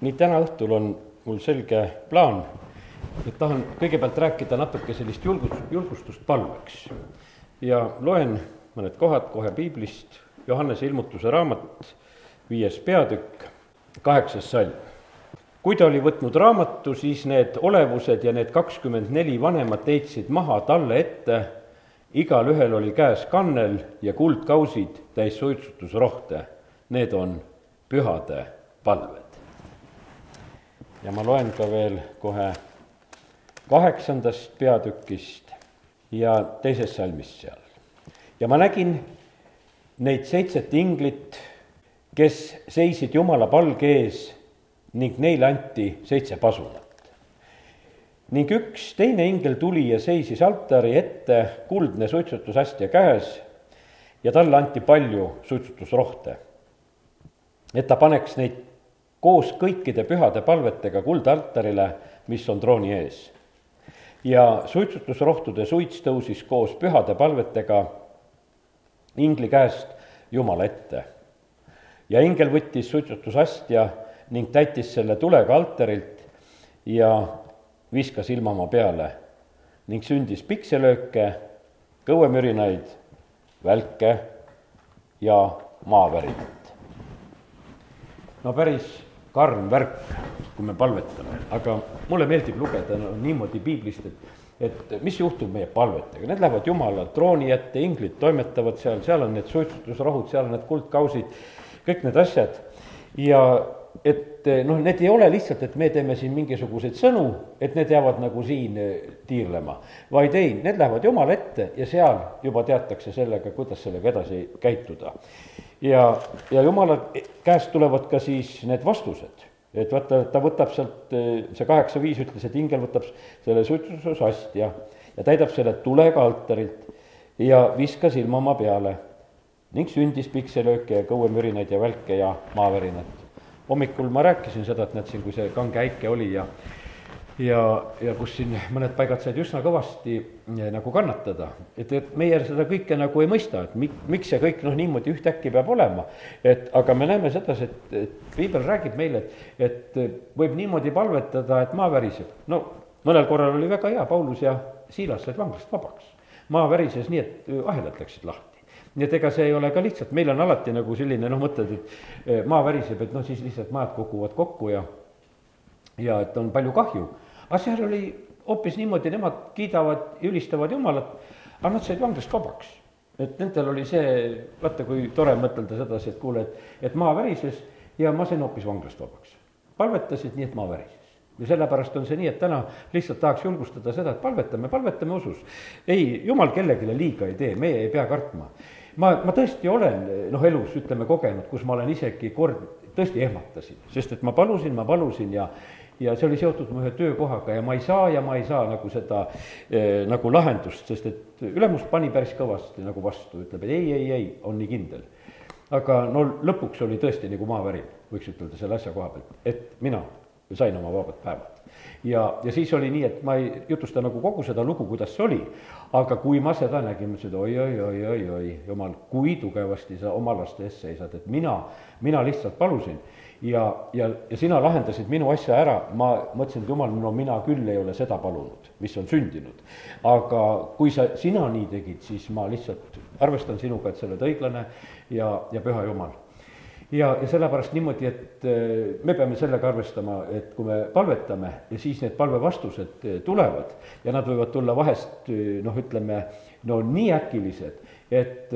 nii täna õhtul on mul selge plaan, et tahan kõigepealt rääkida natuke sellist julgus, julgustust palveks. ja loen mõned kohad kohe piiblist, Johannese ilmutuse raamat, viies peatükk, kaheksas salm. kui ta oli võtnud raamatu, siis need olevused ja need kakskümmend neli vanemat heitsid maha talle ette, igalühel oli käes kannel ja kuldkausid täis suitsutusrohte. Need on pühade palved ja ma loen ka veel kohe kaheksandast peatükist ja teisest salmist seal. ja ma nägin neid seitset inglit, kes seisid Jumala palge ees ning neile anti seitse pasunat. ning üks teine ingel tuli ja seisis altari ette, kuldne suitsutusastja käes ja talle anti palju suitsutusrohte, et ta paneks neid koos kõikide pühade palvetega kuldaltarile, mis on trooni ees. ja suitsutusrohtude suits tõusis koos pühade palvetega ingli käest Jumala ette. ja ingel võttis suitsutusastja ning täitis selle tulega altarilt ja viskas ilmamaa peale ning sündis pikselööke, kõuemürinaid, välke ja maavärinat. no päris karm värk, kui me palvetame, aga mulle meeldib lugeda no, niimoodi piiblist, et et mis juhtub meie palvetega, need lähevad Jumala trooni ette, inglid toimetavad seal, seal on need suitsutusrohud, seal on need kuldkausid, kõik need asjad. Ja et noh, need ei ole lihtsalt, et me teeme siin mingisuguseid sõnu, et need jäävad nagu siin tiirlema, vaid ei, need lähevad Jumala ette ja seal juba teatakse sellega, kuidas sellega edasi käituda ja, ja jumala käest tulevad ka siis need vastused. et vaata, ta võtab sealt, see kaheksa viis ütles, et ingel võtab selle suitsutusastja ja täidab selle tulega altarilt ja viskas ilmamaa peale ning sündis pikselööke ja kõuemürinaid ja välke ja maavärinat. Hommikul ma rääkisin seda, et näed siin, kui see kange äike oli ja ja, ja kus siin mõned paigad said üsna kõvasti eh, nagu kannatada. et, et meie seda kõike nagu ei mõista, et mik-, miks see kõik noh, niimoodi ühtäkki peab olema. et aga me näeme sedasi, et, et piibel räägib meile, et, et võib niimoodi palvetada, et maa väriseb. no mõnel korral oli väga hea, Paulus ja Siilas said vanglast vabaks. maa värises nii, et ahelad läksid lahti nii et ega see ei ole ka lihtsalt, meil on alati nagu selline noh, mõtted, et eh, maa väriseb, et noh, siis lihtsalt majad kukuvad kokku ja ja et on palju kahju aga seal oli hoopis niimoodi, nemad kiidavad ja ülistavad Jumalat, aga nad said vanglast vabaks. et nendel oli see, vaata kui tore mõtelda sedasi, et kuule, et, et maa värises ja ma sain hoopis vanglast vabaks. palvetasid nii, et maa värises ja sellepärast on see nii, et täna lihtsalt tahaks julgustada seda, et palvetame, palvetame usus. ei, jumal kellelegi liiga ei tee, meie ei pea kartma. Ma, ma tõesti olen noh, elus ütleme kogenud, kus ma olen isegi kord tõesti ehmatasin, sest et ma palusin, ma palusin ja ja see oli seotud mu ühe töökohaga ja ma ei saa ja ma ei saa nagu seda eh, nagu lahendust, sest et ülemus pani päris kõvasti nagu vastu, ütleb, et ei, ei, ei, on nii kindel. aga no lõpuks oli tõesti nagu maavärin, võiks ütelda selle asja koha pealt, et mina sain oma vabad päevad ja, ja siis oli nii, et ma ei jutusta nagu kogu seda lugu, kuidas see oli, aga kui ma seda nägin, mõtlesin, et oi-oi-oi-oi-oi, jumal, kui tugevasti sa oma laste eest seisad, et mina, mina lihtsalt palusin. Ja, ja, ja sina lahendasid minu asja ära, ma mõtlesin, et jumal, no mina küll ei ole seda palunud, mis on sündinud. aga kui sa, sina nii tegid, siis ma lihtsalt arvestan sinuga, et sa oled õiglane ja, ja püha Jumal ja, ja sellepärast niimoodi, et äh, me peame sellega arvestama, et kui me palvetame ja siis need palvevastused äh, tulevad ja nad võivad tulla vahest äh, noh, ütleme no nii äkilised, et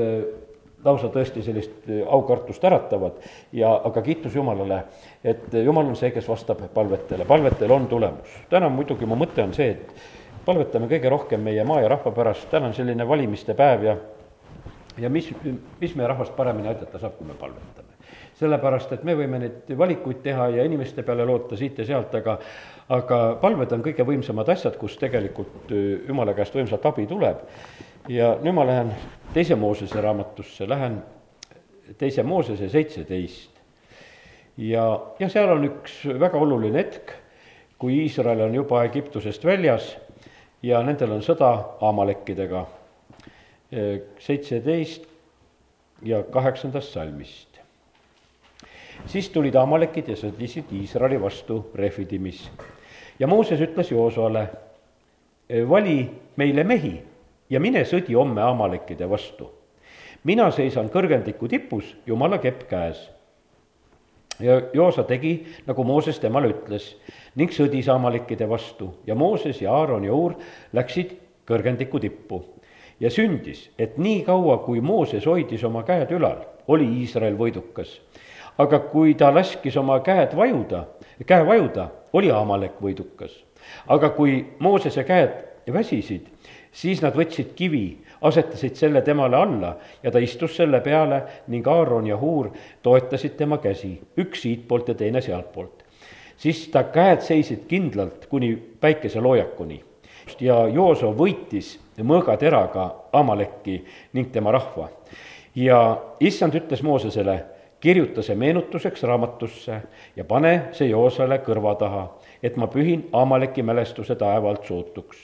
lausa tõesti sellist aukartust äratavad ja, aga kiitus Jumalale, et Jumal on see, kes vastab palvetele, palvetel on tulemus. täna muidugi mu mõte on see, et palvetame kõige rohkem meie maa ja rahva pärast, täna on selline valimiste päev ja ja mis, mis meie rahvast paremini aidata saab, kui me palvetame. Sellepärast, et me võime neid valikuid teha ja inimeste peale loota siit ja sealt, aga aga palved on kõige võimsamad asjad, kus tegelikult äh, Jumala käest võimsalt abi tuleb ja nüüd ma lähen teise Moosese raamatusse, lähen teise Moosese seitseteist. ja, ja seal on üks väga oluline hetk, kui Iisrael on juba Egiptusest väljas ja nendel on sõda Amalekkidega. seitseteist ja kaheksandast salmist. Siis tulid Amalekid ja sõdisid Iisraeli vastu Refidimis. ja Mooses ütles Joosoale, vali meile mehi ja mine sõdi homme Amalekide vastu. mina seisan kõrgendiku tipus, jumala kepp käes. ja Joosa tegi, nagu Mooses temale ütles ning sõdis Amalekide vastu ja Mooses ja Aaron ja Uur läksid kõrgendiku tippu. ja sündis, et nii kaua, kui Mooses hoidis oma käed ülal, oli Iisrael võidukas aga kui ta laskis oma käed vajuda, käe vajuda, oli Amalek võidukas. aga kui Moosese käed väsisid, siis nad võtsid kivi, asetasid selle temale alla ja ta istus selle peale ning Aaron ja Huur toetasid tema käsi, üks siitpoolt ja teine sealtpoolt. siis ta käed seisid kindlalt kuni päikeseloojakuni ja Jooso võitis mõõgateraga Amaleki ning tema rahva. ja issand ütles Moosesele, kirjuta see meenutuseks raamatusse ja pane see Joosale kõrva taha, et ma pühin Amaleki mälestuse taevalt sootuks.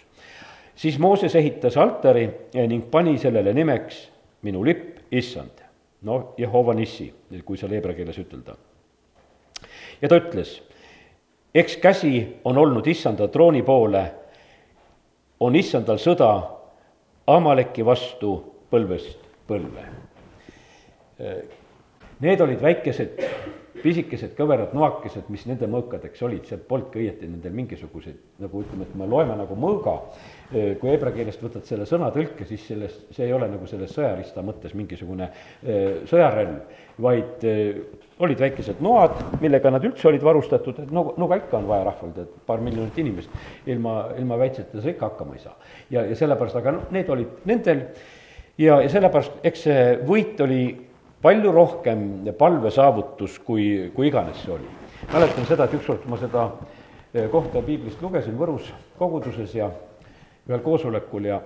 siis Mooses ehitas altari ning pani sellele nimeks minu lipp, issand. noh, Jehova Nissi, kui seal heebra keeles ütelda. ja ta ütles, eks käsi on olnud issanda trooni poole, on issandal sõda Amaleki vastu põlvest põlve Need olid väikesed, pisikesed kõverad noakesed, mis nende mõõkadeks olid, sealt polnudki õieti nendel mingisuguseid, nagu ütleme, et me loeme nagu mõõga, kui heebra keelest võtad selle sõna tõlke, siis sellest, see ei ole nagu selles sõjarista mõttes mingisugune sõjarelv, vaid olid väikesed noad, millega nad üldse olid varustatud, et no, no ka ikka on vaja rahval, et paar miljonit inimest. Ilma, ilma väitseteta sa ikka hakkama ei saa. ja, ja sellepärast, aga noh, need olid nendel. Ja, ja sellepärast, eks see võit oli palju rohkem palvesaavutus, kui, kui iganes see oli. mäletan seda, et ükskord ma seda eh, kohta piiblist lugesin Võrus koguduses ja ühel koosolekul ja,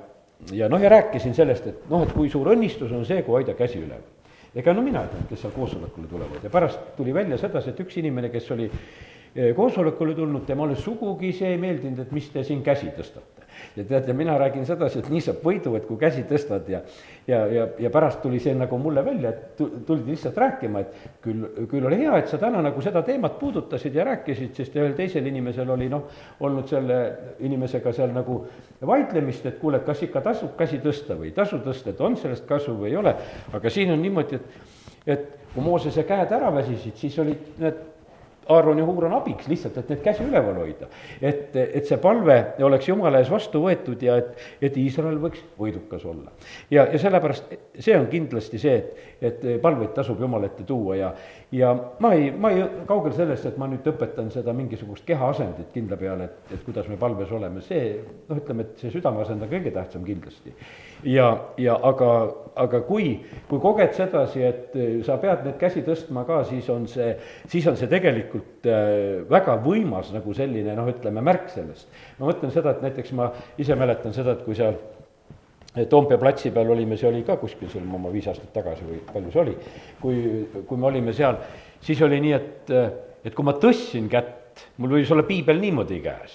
ja noh, ja rääkisin sellest, et noh, et kui suur õnnistus on see, kui hoida käsi üleval. ega no mina ei teadnud, kes seal koosolekule tulevad ja pärast tuli välja sedasi, et üks inimene, kes oli eh, koosolekule tulnud, temale sugugi see ei meeldinud, et mis te siin käsi tõstate ja tead, ja mina räägin sedasi, et nii saab võidu, et kui käsi tõstad ja ja, ja, ja pärast tuli see nagu mulle välja, et tuldi lihtsalt rääkima, et küll, küll oli hea, et sa täna nagu seda teemat puudutasid ja rääkisid, sest ühel teisel inimesel oli noh, olnud selle inimesega seal nagu vaidlemist, et kuule, kas ikka tasub käsi tõsta või ei tasu tõsta, et on sellest kasu või ei ole, aga siin on niimoodi, et et kui Moosese käed ära väsisid, siis olid need Aaron ja Huur on abiks lihtsalt, et neid käsi üleval hoida. et, et see palve oleks Jumala ees vastu võetud ja et, et Iisrael võiks võidukas olla. ja, ja sellepärast see on kindlasti see, et, et palveid tasub Jumala ette tuua ja, ja ma ei, ma ei, kaugel sellest, et ma nüüd õpetan seda mingisugust kehaasendit kindla peale, et, et kuidas me palves oleme, see noh, ütleme, et see südameasend on kõige tähtsam kindlasti. ja, ja aga, aga kui, kui koged sedasi, et sa pead neid käsi tõstma ka, siis on see, siis on see tegelikult äh, väga võimas nagu selline noh, ütleme märk sellest. ma mõtlen seda, et näiteks ma ise mäletan seda, et kui seal Toompea platsi peal olime, see oli ka kuskil seal oma viis aastat tagasi või palju see oli, kui, kui me olime seal, siis oli nii, et, et kui ma tõstsin kätt, mul võis olla piibel niimoodi käes,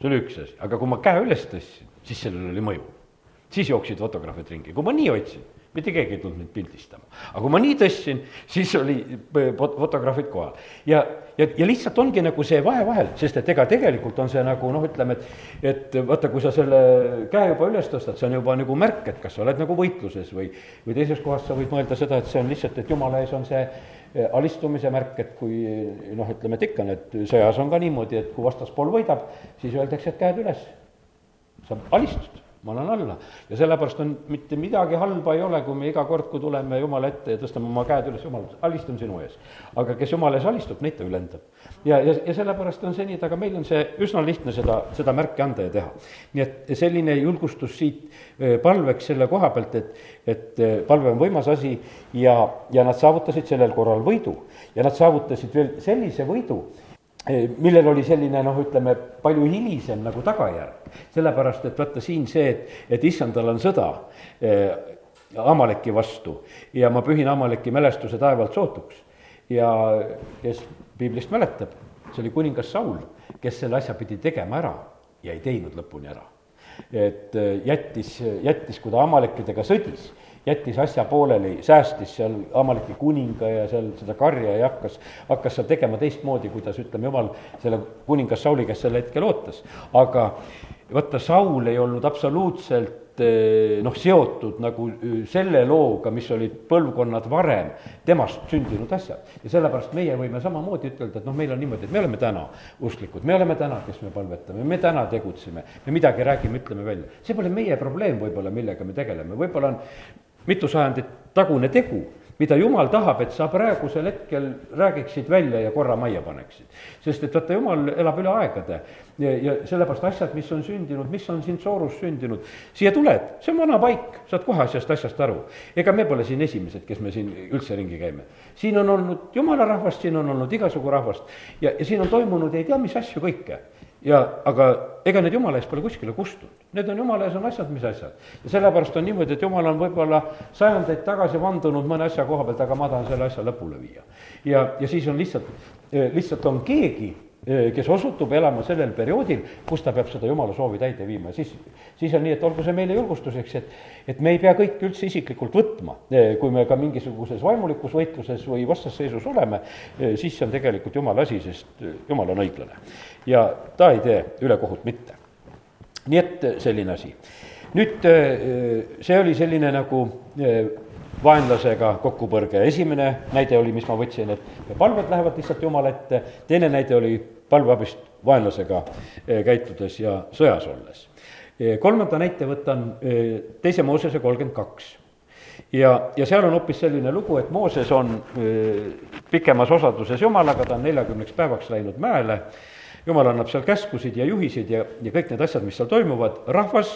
see oli üks asi, aga kui ma käe üles tõstsin, siis sellel oli mõju. siis jooksid fotograafid ringi, kui ma nii hoidsin mitte keegi ei tulnud mind pildistama. aga kui ma nii tõstsin, siis oli fotograafid kohal. ja, ja, ja lihtsalt ongi nagu see vahe vahel, sest et ega tegelikult on see nagu noh, ütleme, et et vaata, kui sa selle käe juba üles tõstad, see on juba nagu märk, et kas sa oled nagu võitluses või või teises kohas sa võid mõelda seda, et see on lihtsalt, et jumala ees on see eh, alistumise märk, et kui noh, ütleme, et ikka need sõjas on ka niimoodi, et kui vastaspool võidab, siis öeldakse, et käed üles. sa alistud ma olen alla. ja sellepärast on mitte midagi halba ei ole, kui me iga kord, kui tuleme Jumala ette ja tõstame oma käed üles, Jumal, alistan sinu ees. aga kes Jumala ees alistub, neid ta ülendab. ja, ja, ja sellepärast on see nii, et aga meil on see üsna lihtne seda, seda märki anda ja teha. nii et selline julgustus siit eh, palveks selle koha pealt, et, et eh, palve on võimas asi ja, ja nad saavutasid sellel korral võidu. ja nad saavutasid veel sellise võidu, millel oli selline noh, ütleme palju hilisem nagu tagajärg. sellepärast, et vaata siin see, et, et issandal on sõda eh, Amaleki vastu ja ma pühin Amaleki mälestuse taevalt sootuks. ja kes piiblist mäletab, see oli kuningas Saul, kes selle asja pidi tegema ära ja ei teinud lõpuni ära. et eh, jättis, jättis, kui ta Amalekidega sõdis, jättis asja pooleli, säästis seal Amaliki kuninga ja seal seda karja ja hakkas, hakkas seal tegema teistmoodi, kuidas ütleme, jumal selle kuningas Sauli käest sel hetkel ootas. aga vaata, Saul ei olnud absoluutselt Eh, noh, seotud nagu eh, selle looga, mis olid põlvkonnad varem temast sündinud asjad. ja sellepärast meie võime samamoodi ütelda, et noh, meil on niimoodi, et me oleme täna usklikud, me oleme täna, kes me palvetame, me täna tegutseme, me midagi räägime, ütleme välja. see pole meie probleem võib-olla, millega me tegeleme, võib-olla on mitu sajandit tagune tegu mida jumal tahab, et sa praegusel hetkel räägiksid välja ja korra majja paneksid. sest et vaata, jumal elab üle aegade ja, ja sellepärast asjad, mis on sündinud, mis on sind soorus sündinud, siia tuled, see on vana paik, saad kohe asjast, asjast aru. ega me pole siin esimesed, kes me siin üldse ringi käime. siin on olnud jumala rahvast, siin on olnud igasugu rahvast ja, ja siin on toimunud ei tea mis asju kõike ja aga ega need jumala ees pole kuskile kustunud, need on jumala ees on asjad, mis asjad. ja sellepärast on niimoodi, et jumal on võib-olla sajandeid tagasi vandunud mõne asja koha pealt, aga ma tahan selle asja lõpule viia. ja, ja siis on lihtsalt, lihtsalt on keegi kes osutub elama sellel perioodil, kus ta peab seda jumala soovi täide viima ja siis, siis on nii, et olgu see meile julgustuseks, et, et me ei pea kõike üldse isiklikult võtma, kui me ka mingisuguses vaimulikus võitluses või vastasseisus oleme, siis see on tegelikult jumala asi, sest jumal on õiglane. ja ta ei tee ülekohut mitte. nii et selline asi. nüüd see oli selline nagu vaenlasega kokkupõrge, esimene näide oli, mis ma võtsin, et palved lähevad lihtsalt Jumala ette, teine näide oli palveabist vaenlasega eh, käitudes ja sõjas olles. Eh, kolmanda näite võtan eh, teise Moosese kolmkümmend kaks. Ja, ja seal on hoopis selline lugu, et Mooses on pikemas osaduses Jumalaga, ta on neljakümneks päevaks läinud mäele, Jumal annab seal käskusid ja juhiseid ja, ja kõik need asjad, mis seal toimuvad, rahvas,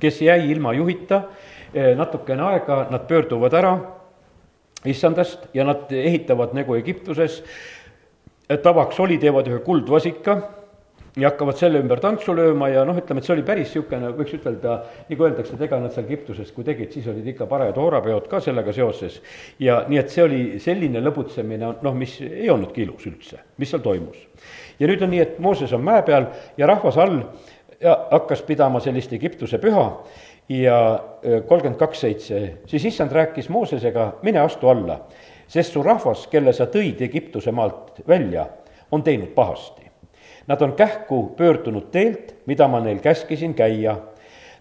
kes jäi ilma juhita, natukene aega, nad pöörduvad ära issandast ja nad ehitavad nagu Egiptuses tavaks oli, teevad ühe kuldvasika ja hakkavad selle ümber tantsu lööma ja noh, ütleme, et see oli päris niisugune, võiks ütelda, nagu öeldakse, et ega nad seal Egiptuses, kui tegid, siis olid ikka parajad hoorapeod ka sellega seoses. ja nii, et see oli selline lõbutsemine, noh, mis ei olnudki ilus üldse, mis seal toimus. ja nüüd on nii, et Mooses on mäe peal ja rahvas all ja hakkas pidama sellist Egiptuse püha ja kolmkümmend kaks seitse, siis issand rääkis Moosesega, mine astu alla sest su rahvas, kelle sa tõid Egiptuse maalt välja, on teinud pahasti. Nad on kähku pöördunud teelt, mida ma neil käskisin käia.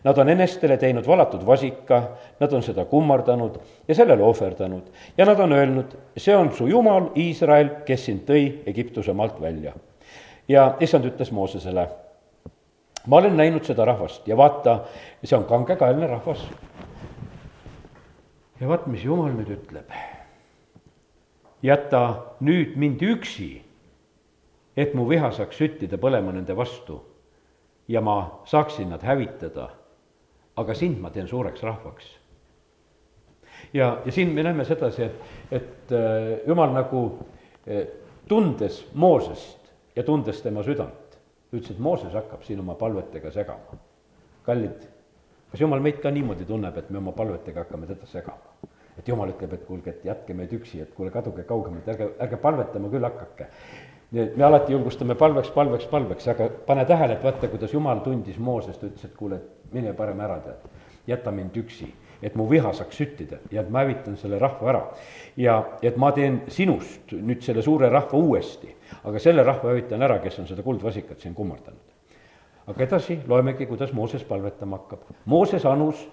Nad on enestele teinud valatud vasika, nad on seda kummardanud ja sellele ohverdanud ja nad on öelnud, see on su jumal, Iisrael, kes sind tõi Egiptuse maalt välja. ja issand ütles Moosesele, ma olen näinud seda rahvast ja vaata, see on kangekaelne rahvas. ja vaat, mis jumal nüüd ütleb jäta nüüd mind üksi, et mu viha saaks süttida põlema nende vastu ja ma saaksin nad hävitada. aga sind ma teen suureks rahvaks. ja, ja siin me näeme sedasi, et, et äh, jumal nagu äh, tundes Moosest ja tundes tema südant, ütles, et Mooses hakkab siin oma palvetega segama. kallid, kas jumal meid ka niimoodi tunneb, et me oma palvetega hakkame teda segama? et jumal ütleb, et kuulge, et jätke meid üksi, et kuule, kaduge kaugemalt, ärge, ärge palvetama küll hakake. nii et me alati julgustame palveks, palveks, palveks, aga pane tähele, et vaata, kuidas jumal tundis Moosest, ütles, et kuule, mine parem ära, tead. jäta mind üksi, et mu viha saaks süttida ja et ma hävitan selle rahva ära. ja et ma teen sinust nüüd selle suure rahva uuesti, aga selle rahva hävitan ära, kes on seda kuldvasikat siin kummardanud. aga edasi loemegi, kuidas Mooses palvetama hakkab. Mooses anus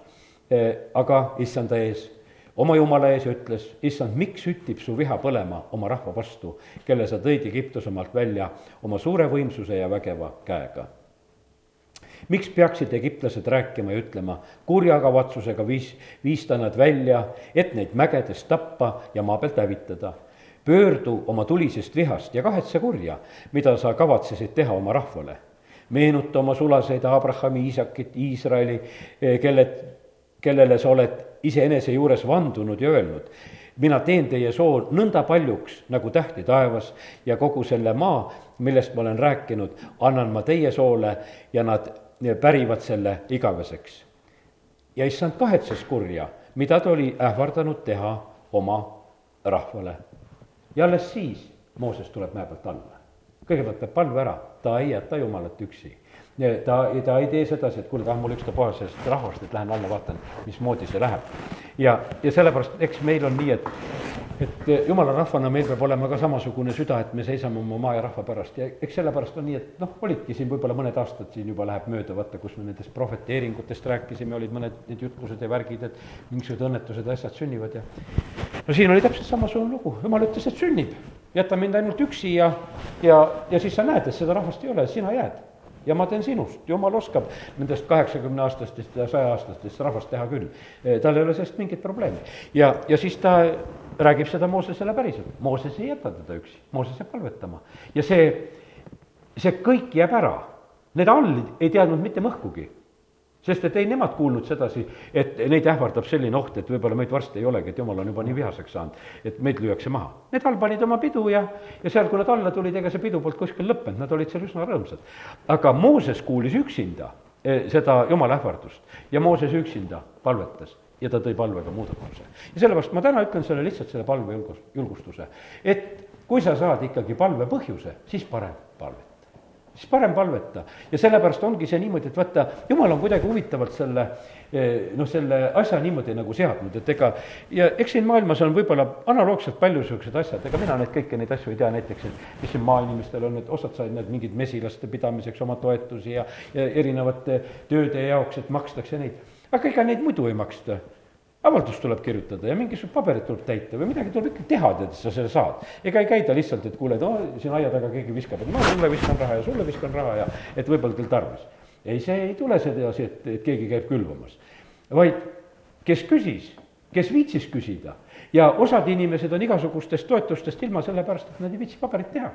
eh, aga issanda ees oma jumala ees ja ütles, issand, miks süttib su viha põlema oma rahva vastu, kelle sa tõid Egiptuse maalt välja oma suure võimsuse ja vägeva käega miks peaksid egiptlased rääkima ja ütlema, kurja kavatsusega viis, viis ta nad välja, et neid mägedes tappa ja maa pealt hävitada. Pöördu oma tulisest vihast ja kahetse kurja, mida sa kavatsesid teha oma rahvale. meenuta oma sulaseid Abrahami, Iisakit, Iisraeli, kelle, kellele sa oled iseenese juures vandunud ja öelnud, mina teen teie soo nõnda paljuks nagu tähti taevas ja kogu selle maa, millest ma olen rääkinud, annan ma teie soole ja nad pärivad selle igaveseks. ja issand kahetses kurja, mida ta oli ähvardanud teha oma rahvale. Ja alles siis Mooses tuleb mäe pealt alla. kõigepealt teeb palve ära, ta ei jäta Jumalat üksi ta, ta ei tee sedasi, et kuule, tahan mul ükstapuha sellest rahvast, et lähen alla vaatan, mismoodi see läheb. ja, ja sellepärast, eks meil on nii, et, et jumala rahvana meil peab olema ka samasugune süda, et me seisame oma maa ja rahva pärast. Ja eks sellepärast on nii, et noh, olidki siin võib-olla mõned aastad siin juba läheb mööda, vaata, kus me nendest prohveteeringutest rääkisime, olid mõned need jutlused ja värgid, et mingisugused õnnetused ja asjad sünnivad ja no siin oli täpselt samasugune lugu, jumal ütles, et sünnib, jäta mind ainult üksi ja, ja, ja siis sa näed, et seda rahvast ei ole, sina jääd. Ja ma teen sinust, jumal oskab nendest kaheksakümne aastastest ja saja aastastest rahvast teha küll. Eh, tal ei ole sellest mingit probleemi. ja, ja siis ta räägib seda Moosesele päriselt, Mooses ei jäta teda üksi, Mooses jääb palvetama ja see, see kõik jääb ära. Need allid ei teadnud mitte mõhkugi sest et ei nemad kuulnud sedasi, et neid ähvardab selline oht, et võib-olla meid varsti ei olegi, et jumal on juba nii vihaseks saanud, et meid lüüakse maha. Need all panid oma pidu ja, ja seal, kui nad alla tulid, ega see pidu polnud kuskil lõppenud, nad olid seal üsna rõõmsad. aga Mooses kuulis üksinda eh, seda jumala ähvardust ja Mooses üksinda palvetas ja ta tõi palvega muudatuse. ja sellepärast ma täna ütlen selle lihtsalt selle palve julgus, julgustuse, et kui sa saad ikkagi palve põhjuse, siis parem palve siis parem palveta. ja sellepärast ongi see niimoodi, et vaata, jumal on kuidagi huvitavalt selle eh, noh, selle asja niimoodi nagu seadnud, et ega ja eks siin maailmas on võib-olla analoogselt palju niisugused asjad, ega mina neid kõiki neid asju ei tea, näiteks et mis siin maainimestel on, et osad said need mingid mesilaste pidamiseks oma toetusi ja, ja erinevate tööde jaoks, et makstakse neid. Aga ega neid muidu ei maksta avaldus tuleb kirjutada ja mingisugused paberid tuleb täita või midagi tuleb ikka teha, tead, et sa selle saad. ega ei käida lihtsalt, et kuule, no siin aia taga keegi viskab, et ma sulle viskan raha ja sulle viskan raha ja et võib-olla teil tarvis. ei, see ei tule sedasi, et, et keegi käib külvamas, vaid kes küsis, kes viitsis küsida ja osad inimesed on igasugustest toetustest ilma, sellepärast et nad ei viitsi paberit teha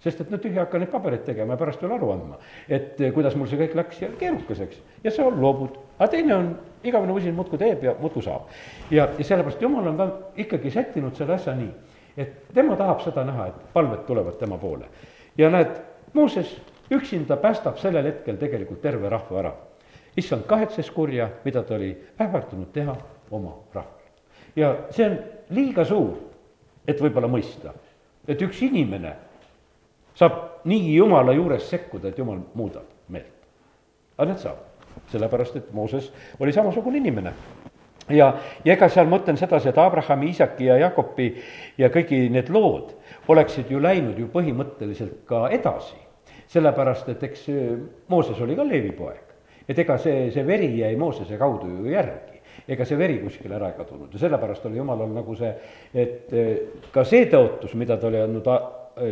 sest et no tühja hakka neid pabereid tegema ja pärast veel aru andma, et eh, kuidas mul see kõik läks ja keerukas, eks. ja sa loobud, aga teine on, igavene usin muudkui teeb ja muudkui saab. ja, ja sellepärast jumal on ka ikkagi sättinud selle asja nii, et tema tahab seda näha, et palved tulevad tema poole. ja näed, Mooses üksinda päästab sellel hetkel tegelikult terve rahva ära. issand kahetses kurja, mida ta oli ähvardanud teha oma rahval. ja see on liiga suur, et võib-olla mõista, et üks inimene saab nii jumala juures sekkuda, et jumal muudab meelt. aga näed, saab, sellepärast et Mooses oli samasugune inimene ja, ja ega seal ma ütlen sedasi, et Abrahami, Iisaki ja Jakobi ja kõigi need lood oleksid ju läinud ju põhimõtteliselt ka edasi. sellepärast, et eks Mooses oli ka Leevi poeg. et ega see, see veri jäi Moosese kaudu ju järgi ega see veri kuskile ära ei kadunud ja sellepärast oli jumalal nagu see, et ka see tõotus, mida ta oli andnud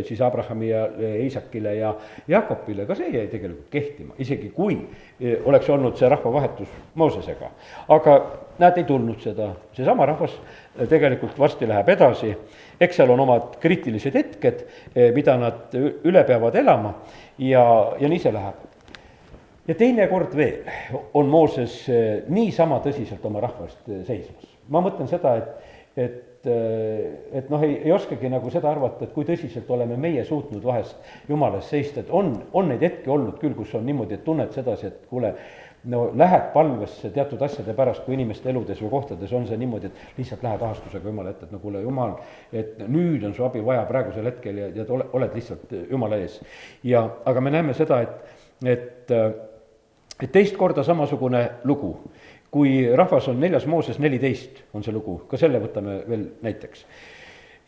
siis Abrahami ja Iisakile ja Jakobile, ka see jäi tegelikult kehtima, isegi kui äh, oleks olnud see rahvavahetus Moosesega. aga näed, ei tulnud seda, seesama rahvas äh, tegelikult varsti läheb edasi, eks seal on omad kriitilised hetked, mida nad üle peavad elama ja, ja nii see läheb. ja teinekord veel on Mooses niisama tõsiselt oma rahva eest seismas. ma mõtlen seda, et, et et, et noh, ei, ei oskagi nagu seda arvata, et kui tõsiselt oleme meie suutnud vahest jumala eest seista, et on, on neid hetki olnud küll, kus on niimoodi, et tunned sedasi, et kuule, no lähed palvesse teatud asjade pärast, kui inimeste eludes või kohtades on see niimoodi, et lihtsalt lähed ahastusega jumala ette, et no kuule, jumal, et nüüd on su abi vaja praegusel hetkel ja, ja ole, oled lihtsalt jumala ees. ja, aga me näeme seda, et, et, et teist korda samasugune lugu kui rahvas on neljas Mooses neliteist, on see lugu, ka selle võtame veel näiteks.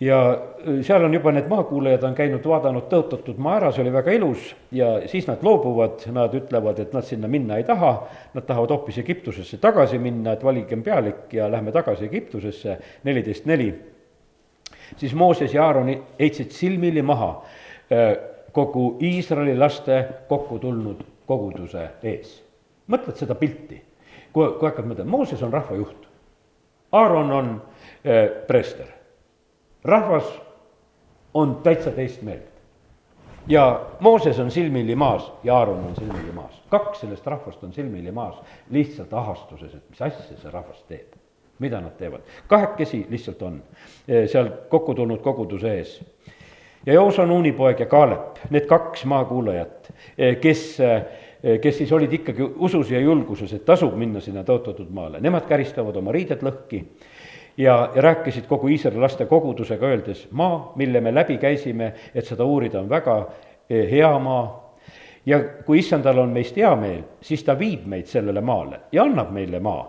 ja äh, seal on juba need maakuulajad on käinud, vaadanud tõotatud maa ära, see oli väga ilus ja siis nad loobuvad, nad ütlevad, et nad sinna minna ei taha, nad tahavad hoopis Egiptusesse tagasi minna, et valigem pealik ja lähme tagasi Egiptusesse, neliteist neli. siis Mooses ja Aaron heitsid silmili maha äh, kogu Iisraeli laste kokku tulnud koguduse ees. mõtled seda pilti kui, kui hakkad mõtlema, Mooses on rahvajuht, Aaron on äh, preester, rahvas on täitsa teist meelt. ja Mooses on silmili maas ja Aaron on silmili maas, kaks sellest rahvast on silmili maas lihtsalt ahastuses, et mis asja see rahvas teeb mida nad teevad. kahekesi lihtsalt on seal kokku tulnud koguduse ees. ja Joosa Nuuni poeg ja Kaalep, need kaks maakuulajat, kes Eh, kes siis olid ikkagi usus ja julguses, et tasub minna sinna tõotatud maale, nemad käristavad oma riided lõhki ja, ja rääkisid kogu Iisraeli laste kogudusega, öeldes, maa, mille me läbi käisime, et seda uurida, on väga hea maa ja kui issandal on meist hea meel, siis ta viib meid sellele maale ja annab meile maa,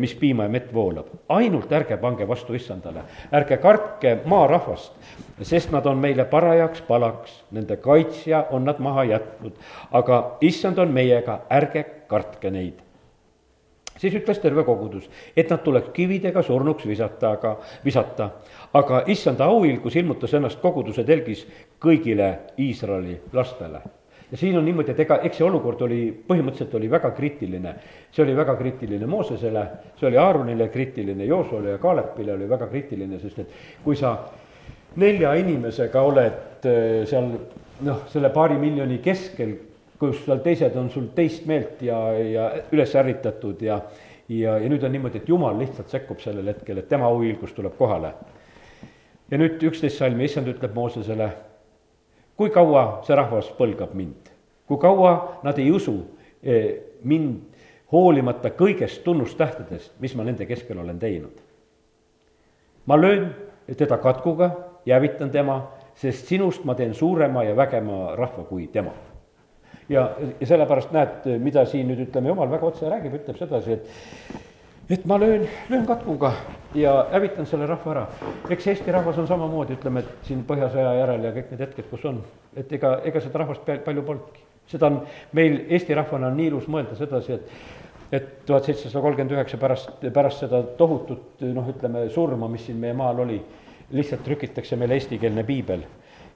mis piima ja mett voolab. ainult ärge pange vastu issandale, ärge kartke maarahvast, sest nad on meile parajaks palaks, nende kaitsja on nad maha jätnud. aga issand on meiega, ärge kartke neid siis ütles terve kogudus, et nad tuleks kividega surnuks visata, aga, visata. aga issanda auhilgus ilmutas ennast koguduse telgis kõigile Iisraeli lastele ja siin on niimoodi, et ega eks see olukord oli, põhimõtteliselt oli väga kriitiline. see oli väga kriitiline Moosesele, see oli Aaronile kriitiline, Joosule ja Kaalepile oli väga kriitiline, sest et kui sa nelja inimesega oled äh, seal noh, selle paari miljoni keskel, kus seal teised on sul teist meelt ja, ja üles ärritatud ja ja, ja nüüd on niimoodi, et jumal lihtsalt sekkub sellel hetkel, et tema auhiilgus tuleb kohale. ja nüüd üksteist salmi, issand ütleb Moosesele kui kaua see rahvas põlgab mind, kui kaua nad ei usu eh, mind hoolimata kõigest tunnustähtedest, mis ma nende keskel olen teinud. ma löön teda katkuga ja hävitan tema, sest sinust ma teen suurema ja vägema rahva kui tema. ja, ja sellepärast näed, mida siin nüüd ütleme, jumal väga otse räägib, ütleb sedasi, et et ma löön, löön katkuga ja hävitan selle rahva ära. eks Eesti rahvas on samamoodi, ütleme, et siin Põhjasõja järel ja kõik need hetked, kus on, et ega, ega seda rahvast palju polnudki. seda on meil Eesti rahvana on nii ilus mõelda sedasi, et et tuhat seitsesada kolmkümmend üheksa pärast, pärast seda tohutut noh, ütleme surma, mis siin meie maal oli, lihtsalt trükitakse meile eestikeelne piibel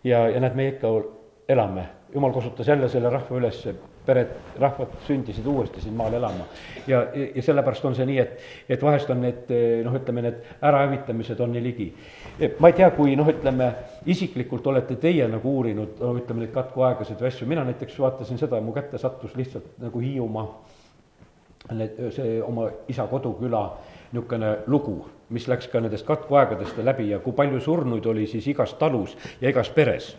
ja, ja näed, meie ikka elame. jumal kasutas jälle selle rahva üles, pered, rahvad sündisid uuesti siin maal elama. ja, ja sellepärast on see nii, et, et vahest on need noh, ütleme need ärahävitamised on nii ligi. ma ei tea, kui noh, ütleme isiklikult olete teie nagu uurinud, no ütleme neid katkuaegasid või asju, mina näiteks vaatasin seda, mu kätte sattus lihtsalt nagu Hiiumaa, need, see oma isa koduküla niisugune lugu, mis läks ka nendest katkuaegadest läbi ja kui palju surnuid oli siis igas talus ja igas peres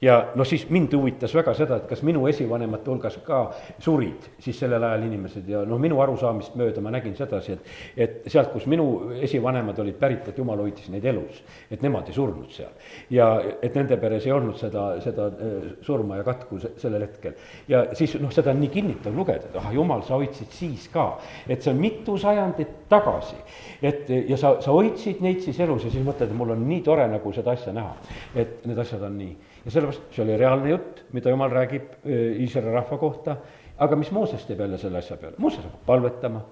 ja noh, siis mind huvitas väga seda, et kas minu esivanemate hulgas ka surid siis sellel ajal inimesed ja noh, minu arusaamist mööda ma nägin sedasi, et et sealt, kus minu esivanemad olid pärit, et jumal hoidis neid elus, et nemad ei surnud seal. ja et nende peres ei olnud seda, seda äh, surma ja katku sellel hetkel. ja siis noh, seda on nii kinnitav lugeda, et ah, jumal, sa hoidsid siis ka, et see on mitu sajandit tagasi. et ja sa, sa hoidsid neid siis elus ja siis mõtled, et mul on nii tore nagu seda asja näha, et need asjad on nii ja sellepärast see oli reaalne jutt, mida jumal räägib äh, Iisraeli rahva kohta, aga mis Mooses teeb jälle selle asja peale, Mooses hakkab palvetama.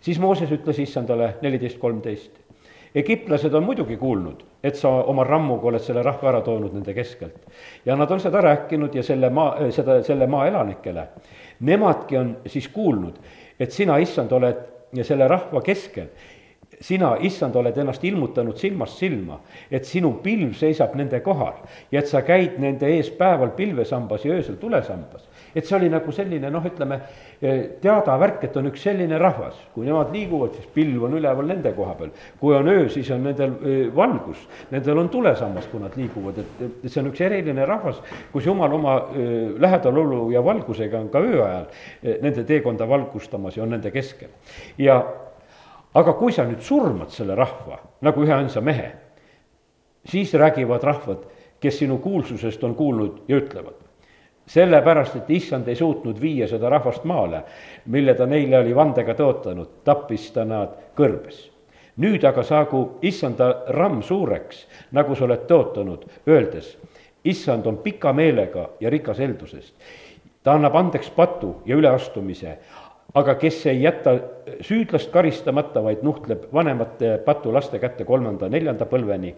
siis Mooses ütles issandale neliteist kolmteist, egiptlased on muidugi kuulnud, et sa oma rammuga oled selle rahva ära toonud nende keskelt. ja nad on seda rääkinud ja selle maa, äh, seda, selle maa elanikele. Nemadki on siis kuulnud, et sina, issand, oled selle rahva keskel sina, issand, oled ennast ilmutanud silmast silma, et sinu pilv seisab nende kohal ja et sa käid nende ees päeval pilvesambas ja öösel tulesambas. et see oli nagu selline noh, ütleme eh, teadavärk, et on üks selline rahvas, kui nemad liiguvad, siis pilv on üleval nende koha peal. kui on öö, siis on nendel eh, valgus, nendel on tulesammas, kui nad liiguvad, et, et see on üks eriline rahvas, kus jumal oma eh, lähedalolu ja valgusega on ka öö ajal nende teekonda valgustamas ja on nende keskel. ja aga kui sa nüüd surmad selle rahva nagu üheainsa mehe, siis räägivad rahvad, kes sinu kuulsusest on kuulnud ja ütlevad. sellepärast, et issand ei suutnud viia seda rahvast maale, mille ta neile oli vandega tõotanud, tappis ta nad kõrbes. nüüd aga saagu issanda ramm suureks, nagu sa oled tõotanud, öeldes, issand on pika meelega ja rikas heldusest. ta annab andeks patu ja üleastumise, aga kes ei jäta süüdlast karistamata, vaid nuhtleb vanemate patu laste kätte kolmanda-neljanda põlveni,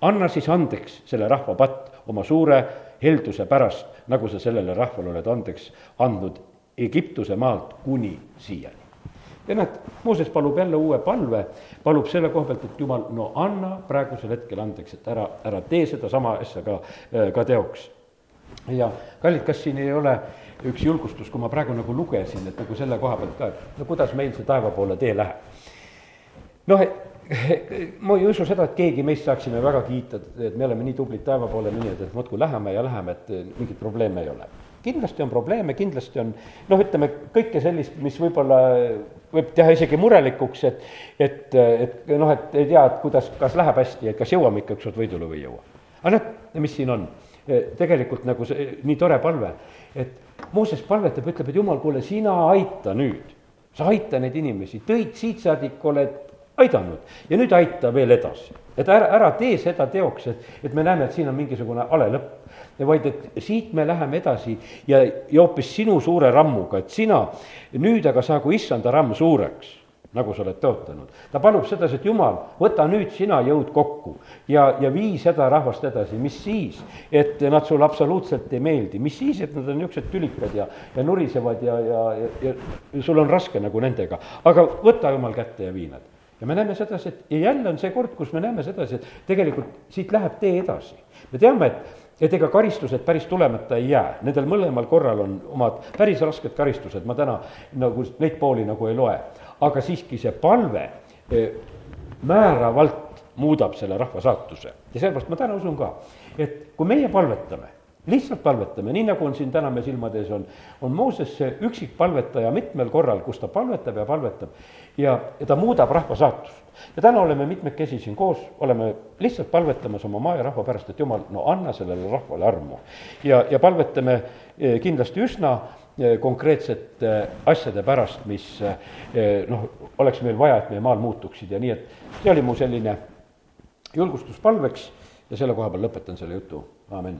anna siis andeks selle rahva patt oma suure helduse pärast, nagu sa sellele rahvale oled andeks andnud Egiptuse maalt kuni siiani. ja näed, Mooses palub jälle uue palve, palub selle koha pealt, et jumal, no anna praegusel hetkel andeks, et ära, ära tee sedasama asja ka, ka teoks. ja kallid, kas siin ei ole üks julgustus, kui ma praegu nagu lugesin, et nagu selle koha pealt ka, et no kuidas meil see taeva poole tee läheb. noh, ma ei usu seda, et keegi meist saaksime väga kiita, et me oleme nii tublid taeva poole minejad, et muudkui läheme ja läheme, et mingeid probleeme ei ole. kindlasti on probleeme, kindlasti on noh, ütleme kõike sellist, mis võib-olla võib teha isegi murelikuks, et, et, et noh, et ei tea, et kuidas, kas läheb hästi, et kas jõuame ikka ükskord võidule või ei jõua. aga noh, mis siin on tegelikult nagu see nii tore palve, et Mooses palvetab, ütleb, et jumal, kuule, sina aita nüüd. sa aita neid inimesi, tõid siit saadik, oled aidanud ja nüüd aita veel edasi. et ära, ära tee seda teoks, et, et me näeme, et siin on mingisugune hale lõpp. vaid et siit me läheme edasi ja, ja hoopis sinu suure rammuga, et sina nüüd aga saagu issanda ramm suureks nagu sa oled tõotanud. ta palub sedasi, et jumal, võta nüüd sina jõud kokku ja, ja vii seda rahvast edasi, mis siis, et nad sulle absoluutselt ei meeldi, mis siis, et nad on niisugused tülikad ja, ja nurisevad ja, ja, ja, ja sul on raske nagu nendega, aga võta jumal kätte ja vii nad. ja me näeme sedasi, et ja jälle on see kord, kus me näeme sedasi, et tegelikult siit läheb tee edasi. me teame, et et ega karistused päris tulemata ei jää, nendel mõlemal korral on omad päris rasked karistused, ma täna nagu neid pooli nagu ei loe. Aga siiski see palve eh, määravalt muudab selle rahva saatuse. ja sellepärast ma täna usun ka, et kui meie palvetame, lihtsalt palvetame, nii nagu on siin täna me silmade ees on, on Mooses see üksik palvetaja mitmel korral, kus ta palvetab ja palvetab. Ja, ja ta muudab rahva saatust. ja täna oleme mitmekesi siin koos, oleme lihtsalt palvetamas oma maa ja rahva pärast, et jumal, no anna sellele rahvale armu. ja, ja palvetame eh, kindlasti üsna Eh, konkreetsete asjade pärast, mis eh, noh, oleks meil vaja, et meie maal muutuksid. Ja nii, et see oli mu selline julgustuspalveks ja selle koha peal lõpetan selle jutu, amin